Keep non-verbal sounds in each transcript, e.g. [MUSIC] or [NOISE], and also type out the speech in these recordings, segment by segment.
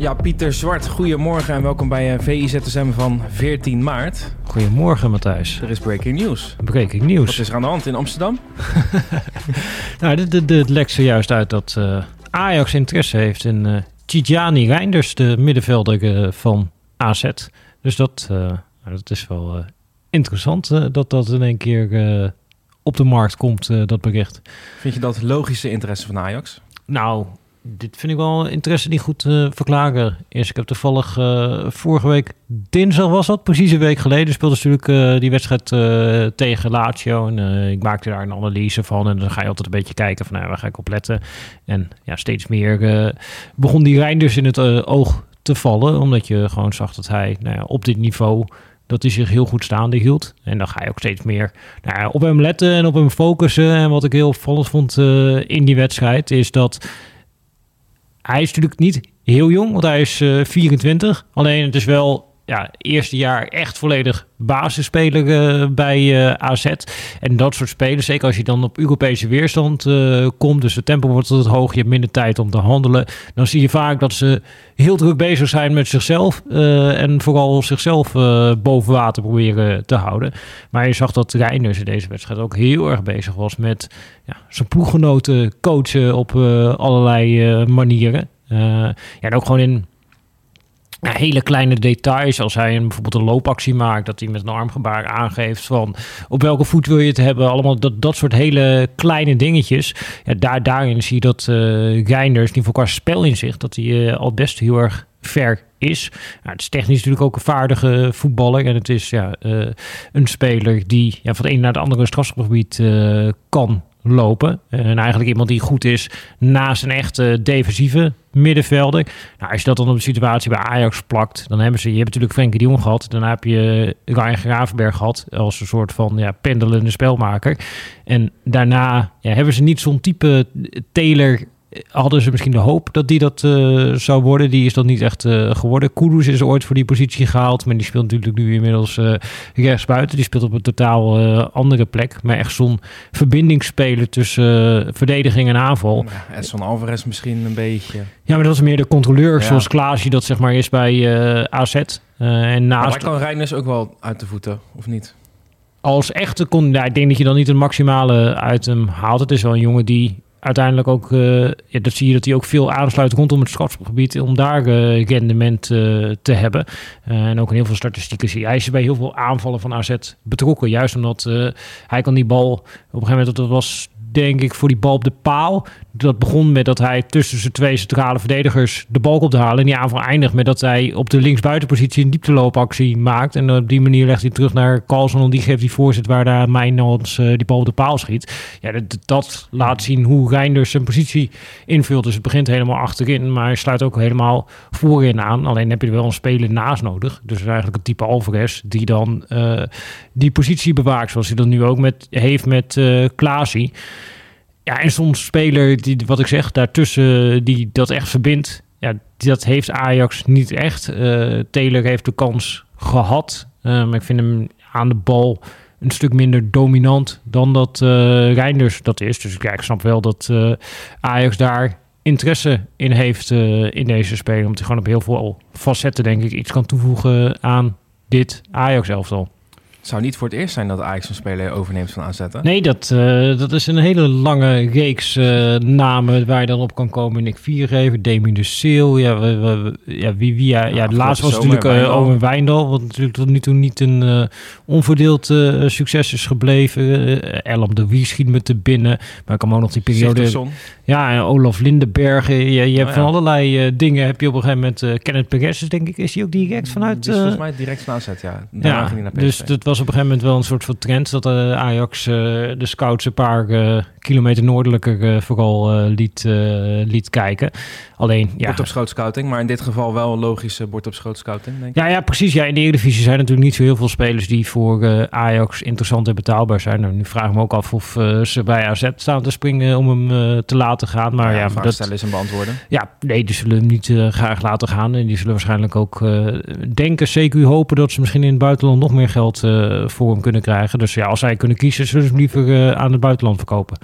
Ja, Pieter Zwart, goedemorgen en welkom bij uh, VIZSM van 14 maart. Goedemorgen, Matthijs. Er is breaking news. Breaking news. Wat is er aan de hand in Amsterdam? [LAUGHS] nou, het lekt zojuist uit dat uh, Ajax interesse heeft in uh, Tijani Reinders, de middenvelder van AZ. Dus dat, nou, dat is wel interessant dat dat in één keer op de markt komt, dat bericht. Vind je dat logische interesse van Ajax? Nou, dit vind ik wel interesse niet goed uh, verklaren. Eerst, ik heb toevallig uh, vorige week, dinsdag was dat, precies een week geleden, speelde natuurlijk uh, die wedstrijd tegen Lazio. En ik maakte daar een analyse van. En dan ga je altijd een beetje kijken van, nou, waar ga ik op letten? En ja, steeds meer begon die Reinders in het oog te vallen. Omdat je gewoon zag dat hij nou ja, op dit niveau dat hij zich heel goed staande hield. En dan ga je ook steeds meer nou op hem letten en op hem focussen. En wat ik heel opvallend vond in die wedstrijd is dat hij is natuurlijk niet heel jong, want hij is uh, eh, 24. Alleen het is wel ja, eerste jaar echt volledig basisspeler uh, bij eh, AZ. En dat soort spelers, zeker als je dan op Europese weerstand komt, dus de tempo wordt tot hoog, je hebt minder tijd om te handelen, dan zie je vaak dat ze heel druk bezig zijn met zichzelf en vooral zichzelf boven water proberen te houden. Maar je zag dat Reinders in deze wedstrijd ook heel erg bezig was met ja, zijn ploeggenoten coachen op allerlei manieren. ja, en ook gewoon in hele kleine details. Als hij een, bijvoorbeeld een loopactie maakt, dat hij met een armgebaar aangeeft van op welke voet wil je het hebben. Allemaal dat, dat soort hele kleine dingetjes. Ja, daar, daarin zie je dat uh, Reinders, niet voor qua spelinzicht, dat hij uh, al best heel erg ver is. Nou, het is technisch natuurlijk ook een vaardige voetballer. En het is ja, uh, een speler die ja, van het een naar het andere strafgebied kan lopen. En eigenlijk iemand die goed is naast een echte defensieve middenvelder. Nou, als je dat dan op de situatie bij Ajax plakt, dan hebben ze, je hebt natuurlijk Frenkie de Jong gehad, dan heb je Ryan Gravenberg gehad als een soort van ja, pendelende spelmaker. En daarna ja, hebben ze niet zo'n type Taylor hadden ze misschien de hoop dat die dat uh, zou worden. Die is dat niet echt uh, geworden. Kudus is ooit voor die positie gehaald, maar die speelt natuurlijk nu inmiddels uh, rechtsbuiten. Die speelt op een totaal andere plek. Maar echt zo'n verbindingsspeler tussen verdediging en aanval. Ja, Edson Alvarez misschien een beetje. Ja, maar dat is meer de controleur, ja. zoals Klaasje dat zeg maar is bij AZ. en naast... Maar kan Reinders ook wel uit de voeten, of niet? Als echte kon, ja, ik denk dat je dan niet een maximale uit hem haalt. Het is wel een jongen die uiteindelijk ook, ja, dat zie je dat hij ook veel aansluit rondom het strafgebied om daar uh, rendement uh, te hebben. en ook in heel veel statistieken zie je. Hij is bij heel veel aanvallen van AZ betrokken. Juist omdat hij kan die bal op een gegeven moment, dat was denk ik, voor die bal op de paal. Dat begon met dat hij tussen zijn twee centrale verdedigers de bal op te halen. En die aanval eindigt met dat hij op de linksbuitenpositie een diepteloopactie maakt. En op die manier legt hij terug naar Carlson. En die geeft die voorzet waar daar Mijnans uh, die bal op de paal schiet. Ja, dat, dat laat zien hoe Reinders zijn positie invult. Dus het begint helemaal achterin, maar sluit ook helemaal voorin aan. Alleen heb je er wel een speler naast nodig. Dus eigenlijk een type Alvarez die dan uh, die positie bewaakt. Zoals hij dat nu ook met, heeft met uh, Klaasie. Ja, en soms speler die, wat ik zeg, daartussen die dat echt verbindt. Ja, dat heeft Ajax niet echt. Uh, Taylor heeft de kans gehad. Uh, maar ik vind hem aan de bal een stuk minder dominant dan dat uh, Reinders dat is. Dus ja, ik snap wel dat Ajax daar interesse in heeft in deze speler. Omdat hij gewoon op heel veel facetten, denk ik, iets kan toevoegen aan dit Ajax-elftal. Het zou niet voor het eerst zijn dat Ajax een speler overneemt van AZ. Nee, dat, uh, dat is een hele lange reeks uh, namen waar je dan op kan komen. Nick Viergever, Demi de Seel. Ja, we, we, ja, wie, wie, ja, ja, de laatste was natuurlijk uh, eh, Owen Wijndal. Wat natuurlijk tot nu toe niet een onverdeeld succes is gebleven. Elm de Wie schiet me te binnen. Maar ik kan ook nog die periode... Ja, en Olaf Lindenberg. Je, je hebt oh, van allerlei dingen. Heb je op een gegeven moment... Kenneth Perez, denk ik, is hij ook direct vanuit... is volgens mij direct van AZ, ja. Ja, dus dat was op een gegeven moment wel een soort van trend dat uh, Ajax uh, de scouts een paar uh, kilometer noordelijker eh, vooral eh, liet, eh, liet kijken. Alleen, ja, Bord op schoot scouting, maar in dit geval wel een logische bord op schoot scouting, denk ik. Ja, ja, precies. Ja, in de Eredivisie zijn natuurlijk niet zo heel veel spelers die voor Ajax interessant en betaalbaar zijn. Nou, nu vraag ik me ook af of ze bij AZ staan te springen om hem te laten gaan. Maar ja, ja, vraag dat, stellen is een beantwoorden. ja, nee, die zullen hem niet graag laten gaan. En die zullen waarschijnlijk ook denken, CQ hopen dat ze misschien in het buitenland nog meer geld voor hem kunnen krijgen. Dus ja, als zij kunnen kiezen, zullen ze hem liever aan het buitenland verkopen.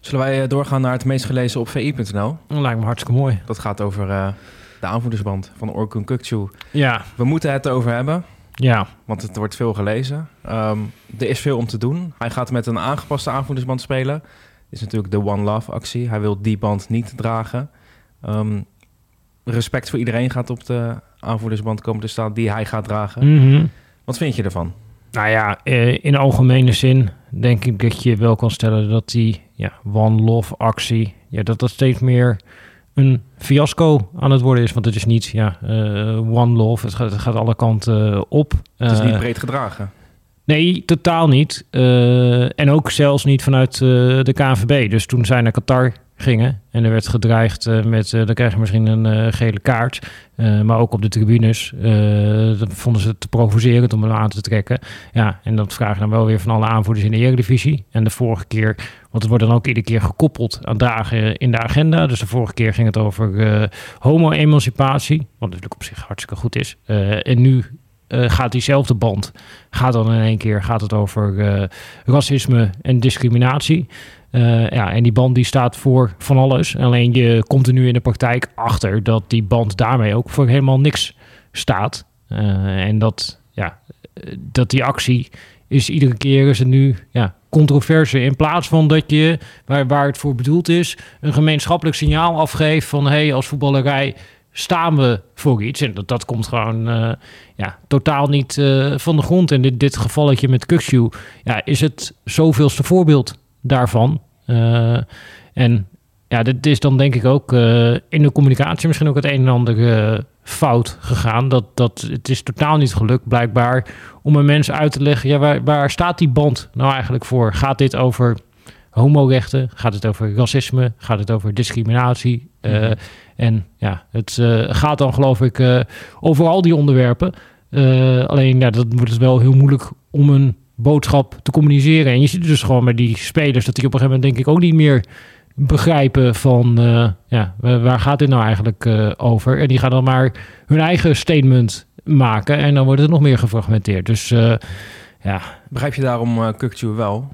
Zullen wij eh, doorgaan naar het meest gelezen op vi.nl? Dat lijkt me hartstikke mooi. Dat gaat over eh, de aanvoerdersband van Orkun Kukcu. Ja, We moeten het erover hebben, ja. want het wordt veel gelezen. Ehm, er is veel om te doen. Hij gaat met een aangepaste aanvoerdersband spelen. Is natuurlijk de One Love actie. Hij wil die band niet dragen. Ehm, respect voor iedereen gaat op de aanvoerdersband komen te staan die hij gaat dragen. Mhm. Wat vind je ervan? Nou ja, eh, in algemene zin denk ik dat je wel kan stellen dat die ja, One Love actie, ja, dat dat steeds meer een fiasco aan het worden is. Want het is niet ja, eh, One Love, het gaat, het gaat alle kanten eh, op. Het is niet breed gedragen. Nee, totaal niet. En ook zelfs niet vanuit de KNVB. Dus toen zij naar Qatar gingen en er werd gedreigd eh, met... eh, dan krijg je misschien een eh, gele kaart. Maar ook op de tribunes. dat vonden ze te provocerend om hem aan te trekken. Ja, en dat vragen dan wel weer van alle aanvoerders in de Eredivisie. En de vorige keer... Want het wordt dan ook iedere keer gekoppeld aan dagen in de agenda. Dus de vorige keer ging het over homo-emancipatie. Wat natuurlijk op zich hartstikke goed is. En nu gaat diezelfde band gaat dan in één keer gaat het over racisme en discriminatie. Eh, ja, en die band die staat voor van alles. Alleen je komt er nu in de praktijk achter dat die band daarmee ook voor helemaal niks staat. Eh, en dat, ja, dat die actie is iedere keer is het nu ja, controverse. In plaats van dat je, waar, waar het voor bedoeld is, een gemeenschappelijk signaal afgeeft van hé, hey, als voetballerij staan we voor iets. En dat, dat komt gewoon eh, ja, totaal niet van de grond. En dit, dit gevalletje met Kukshu, ja, is het zoveelste voorbeeld daarvan. Eh, en ja, dit is dan denk ik ook eh, in de communicatie misschien ook het een en ander eh, fout gegaan. Dat, dat, het is totaal niet gelukt blijkbaar om een mens uit te leggen... Ja, waar, waar staat die band nou eigenlijk voor? Gaat dit over homorechten? Gaat het over racisme? Gaat het over discriminatie? Mhm. En ja, het gaat dan geloof ik over al die onderwerpen. Alleen ja, dat wordt het wel heel moeilijk om een boodschap te communiceren. En je ziet dus gewoon met die spelers dat die op een gegeven moment denk ik ook niet meer begrijpen van eh, ja, wa- waar gaat dit nou eigenlijk eh, over? En die gaan dan maar hun eigen statement maken en dan wordt het nog meer gefragmenteerd. Dus eh, ja, Begrijp je daarom uh, Kukcu wel?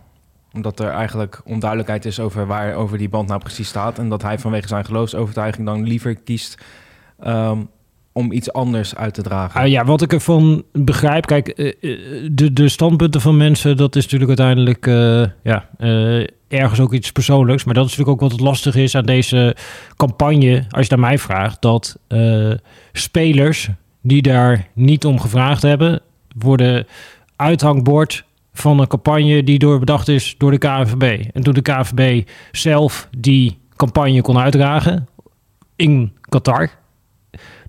Omdat er eigenlijk onduidelijkheid is over waar over die band nou precies staat. En dat hij vanwege zijn geloofsovertuiging dan liever kiest ehm, om iets anders uit te dragen. Ah, ja, wat ik ervan begrijp, kijk, eh, eh, de, de standpunten van mensen, dat is natuurlijk uiteindelijk eh, ja, ergens ook iets persoonlijks. Maar dat is natuurlijk ook wat het lastig is aan deze campagne, als je naar mij vraagt, dat spelers die daar niet om gevraagd hebben, worden uithangbord van een campagne die door bedacht is door de KNVB. En toen de KNVB zelf die campagne kon uitdragen in Qatar,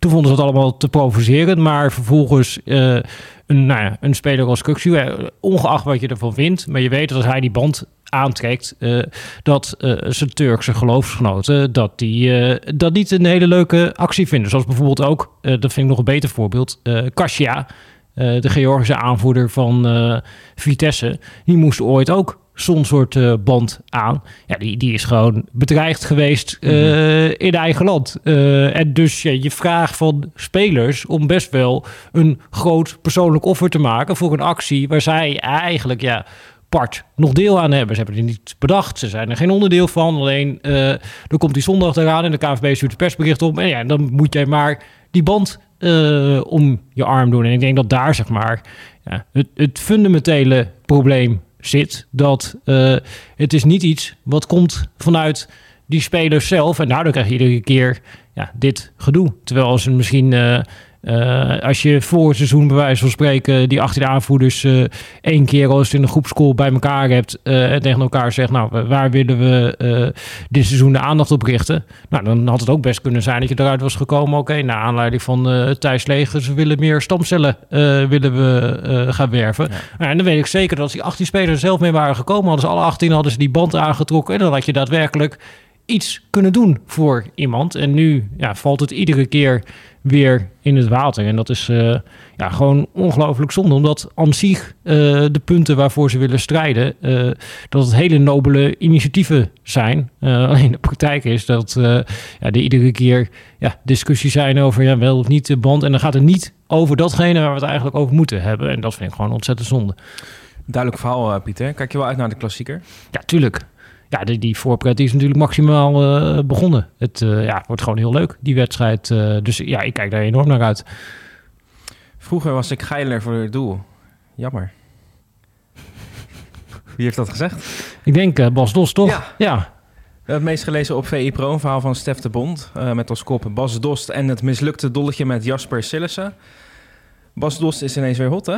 toen vonden ze het allemaal te provocerend, maar vervolgens uh, een, nou ja, een speler als Kuksu, eh, ongeacht wat je ervan vindt, maar je weet dat als hij die band aantrekt, uh, dat uh, zijn Turkse geloofsgenoten dat die dat niet een hele leuke actie vinden. Zoals bijvoorbeeld ook, dat vind ik nog een beter voorbeeld, uh, Kasia, de Georgische aanvoerder van Vitesse, die moest ooit ook zo'n soort uh, band aan. Ja, die, die is gewoon bedreigd geweest uh, mm-hmm. in eigen land. Uh, en dus ja, je vraagt van spelers om best wel een groot persoonlijk offer te maken voor een actie waar zij eigenlijk ja, part nog deel aan hebben. Ze hebben het niet bedacht, ze zijn er geen onderdeel van. Alleen uh, dan komt die zondag eraan en de KVB stuurt het persbericht op. En ja, dan moet jij maar die band om je arm doen. En ik denk dat daar zeg maar ja, het, het fundamentele probleem zit. Dat uh, het is niet iets wat komt vanuit die spelers zelf. En daardoor krijg je iedere keer ja, dit gedoe. Terwijl als er misschien uh, Eh, als je voor het seizoen bij wijze van spreken die 18 aanvoerders eh, één keer als in een groepscall bij elkaar hebt eh, en tegen elkaar zegt, nou waar willen we dit seizoen de aandacht op richten? Nou, dan had het ook best kunnen zijn dat je eruit was gekomen, oké, naar aanleiding van Thijs Legers, we willen meer stamcellen willen we gaan werven. Ja. Nou, en dan weet ik zeker dat als die 18 spelers zelf mee waren gekomen, hadden ze alle 18 hadden ze die band aangetrokken en dan had je daadwerkelijk iets kunnen doen voor iemand. En nu ja, valt het iedere keer weer in het water. En dat is eh, ja, gewoon ongelooflijk zonde. Omdat aan zich eh, de punten waarvoor ze willen strijden... eh, dat het hele nobele initiatieven zijn. Alleen de praktijk is dat ja, er iedere keer ja, discussies zijn over ja, wel of niet de band. En dan gaat het niet over datgene waar we het eigenlijk over moeten hebben. En dat vind ik gewoon ontzettend zonde. Duidelijk verhaal, Pieter. Kijk je wel uit naar de klassieker? Ja, tuurlijk. Ja, die, die voorpret die is natuurlijk maximaal eh, begonnen. Het eh, ja, wordt gewoon heel leuk, die wedstrijd. eh, dus ja, ik kijk daar enorm naar uit. Vroeger was ik geiler voor het doel. Jammer. Wie heeft dat gezegd? Ik denk Bas Dos, toch? Ja. ja. Het meest gelezen op VI Pro, een verhaal van Stef de Bond. met als kop Bas Dost en het mislukte dolletje met Jasper Sillissen. Bas Dost is ineens weer hot, hè?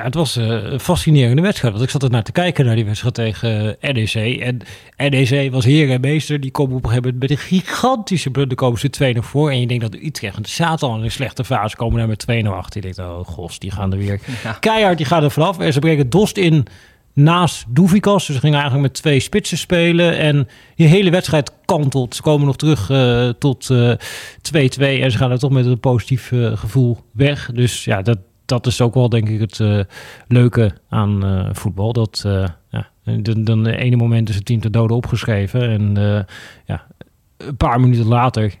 Ja, het was eh, een fascinerende wedstrijd. Want ik zat er naar te kijken naar die wedstrijd tegen eh, RDC. En RDC was heer en meester. Die komen op een gegeven moment met een gigantische blunder. komen ze 2 nog voor. En je denkt dat Utrecht, en zaten al in een slechte fase, komen daar met 2-0 achter. Je denkt, oh gos, die gaan er weer Ja. keihard. Die gaan er vanaf. En ze brengen Dost in naast Doevikas. Dus ze gingen eigenlijk met twee spitsen spelen. En die hele wedstrijd kantelt. Ze komen nog terug eh, tot eh, 2-2. en ze gaan er toch met een positief eh, gevoel weg. Dus ja, dat, dat is ook wel denk ik het eh, leuke aan eh, voetbal. Dat eh, ja, dan, dan de ene moment is het team te dode opgeschreven. En ja, een paar minuten later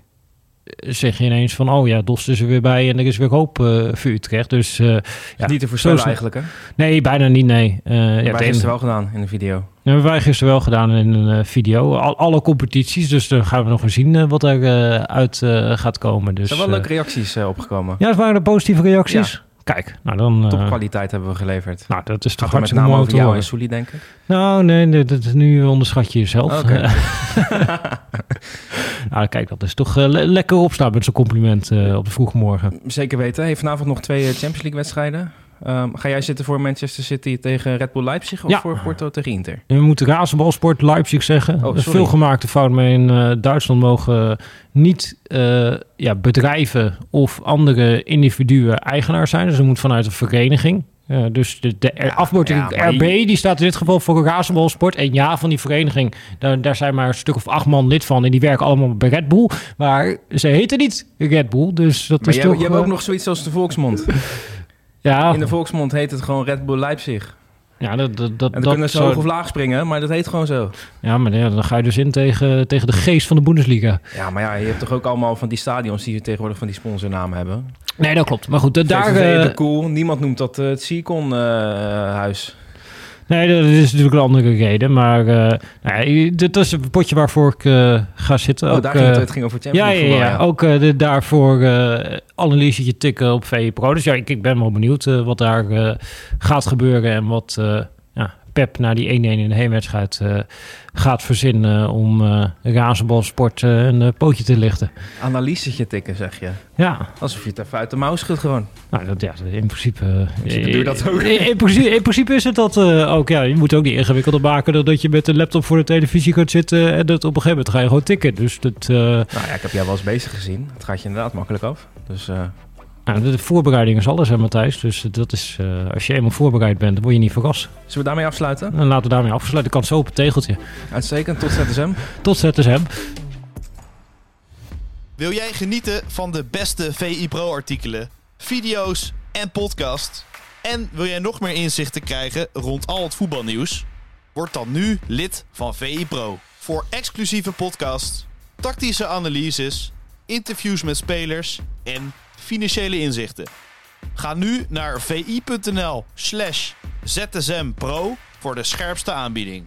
zeg je ineens van... oh ja, Dost is er weer bij en er is weer hoop voor Utrecht. Dus Niet te voorspellen het. eigenlijk, hè? nee, bijna niet, nee. Eh ja, het Wij het wel gedaan in de video. dat hebben wij gisteren wel gedaan in een video. Al, alle competities, dus dan gaan we nog eens zien wat er uit gaat komen. Dus, er zijn wel leuke reacties opgekomen. Ja, dat waren positieve reacties. Kijk, nou dan... eh, Topkwaliteit hebben we geleverd. nou, dat is toch hartstikke mooi over jou en Soelie, denk ik. Nou, nee, nee, dat is nu onderschat je jezelf. Oké. [LAUGHS] nou, kijk, dat is toch eh, le- lekker opstaan met zo'n compliment eh, op de vroege morgen. Zeker weten. Heeft vanavond nog twee Champions League wedstrijden. Ehm, ga jij zitten voor Manchester City tegen Red Bull Leipzig of Ja. voor Porto tegen Inter? We moeten razenbalsport Leipzig zeggen. Oh, veel gemaakte fout mee in eh, Duitsland mogen niet eh, ja, bedrijven of andere individuen eigenaar zijn. Dus er moet vanuit een vereniging. Eh, dus de, de Ja, afkorting ja, maar RB die staat in dit geval voor razenbalsport. En ja, van die vereniging, daar, daar zijn maar een stuk of acht man lid van. En die werken allemaal bij Red Bull. Maar ze heten niet Red Bull. Dus dat Maar is je, toch... je hebt ook eh, nog zoiets als de volksmond. [LAUGHS] ja, In de volksmond heet het gewoon Red Bull Leipzig. ja, dat, dat, dat, En dan kunnen ze hoog of laag springen, maar dat heet gewoon zo. ja, maar ja, dan ga je dus in tegen, tegen de geest van de Bundesliga. Ja, maar ja, je hebt toch ook allemaal van die stadions die tegenwoordig van die sponsornamen hebben. Nee, dat klopt. Maar goed, da- daar... VVV, eh, de Cool. Niemand noemt dat eh, het Seacon-huis. Nee, dat is natuurlijk een andere reden. Maar eh nou dit is een potje waarvoor ik eh, ga zitten. oh, Ook, daar ging het, eh, het ging over Champions ja, ja, League ja, ook de, daarvoor analysetje tikken op VE Pro. Dus ja, ik, ik ben wel benieuwd wat daar gaat gebeuren en wat Pep na die 1-1 in de heenwedstrijd eh, gaat verzinnen om eh razenbalsport eh, een pootje te lichten. Analysetje tikken, zeg je. Ja, Alsof je het even uit de mouw schudt gewoon. nou, dat, ja, in principe... eh, principe dat ook. In, in principe, in principe is het dat ook. Ja, je moet ook niet ingewikkelder maken dat je met een laptop voor de televisie gaat zitten en dat op een gegeven moment ga je gewoon tikken. Dus dat, Nou ja, ik heb jij wel eens bezig gezien. Het gaat je inderdaad makkelijk af. Dus nou, de voorbereiding is alles, hè, Matthijs. Dus dat is, eh, als je eenmaal voorbereid bent, dan word je niet verrast. zullen we daarmee afsluiten? En laten we daarmee afsluiten. Ik kan zo op het tegeltje. Uitstekend, tot ZSM. Tot ZSM. Wil jij genieten van de beste VI Pro artikelen, video's en podcast? En wil jij nog meer inzichten krijgen rond al het voetbalnieuws? Word dan nu lid van VI Pro. Voor exclusieve podcasts, tactische analyses, interviews met spelers en financiële inzichten. Ga nu naar vi.nl slash zsmpro voor de scherpste aanbieding.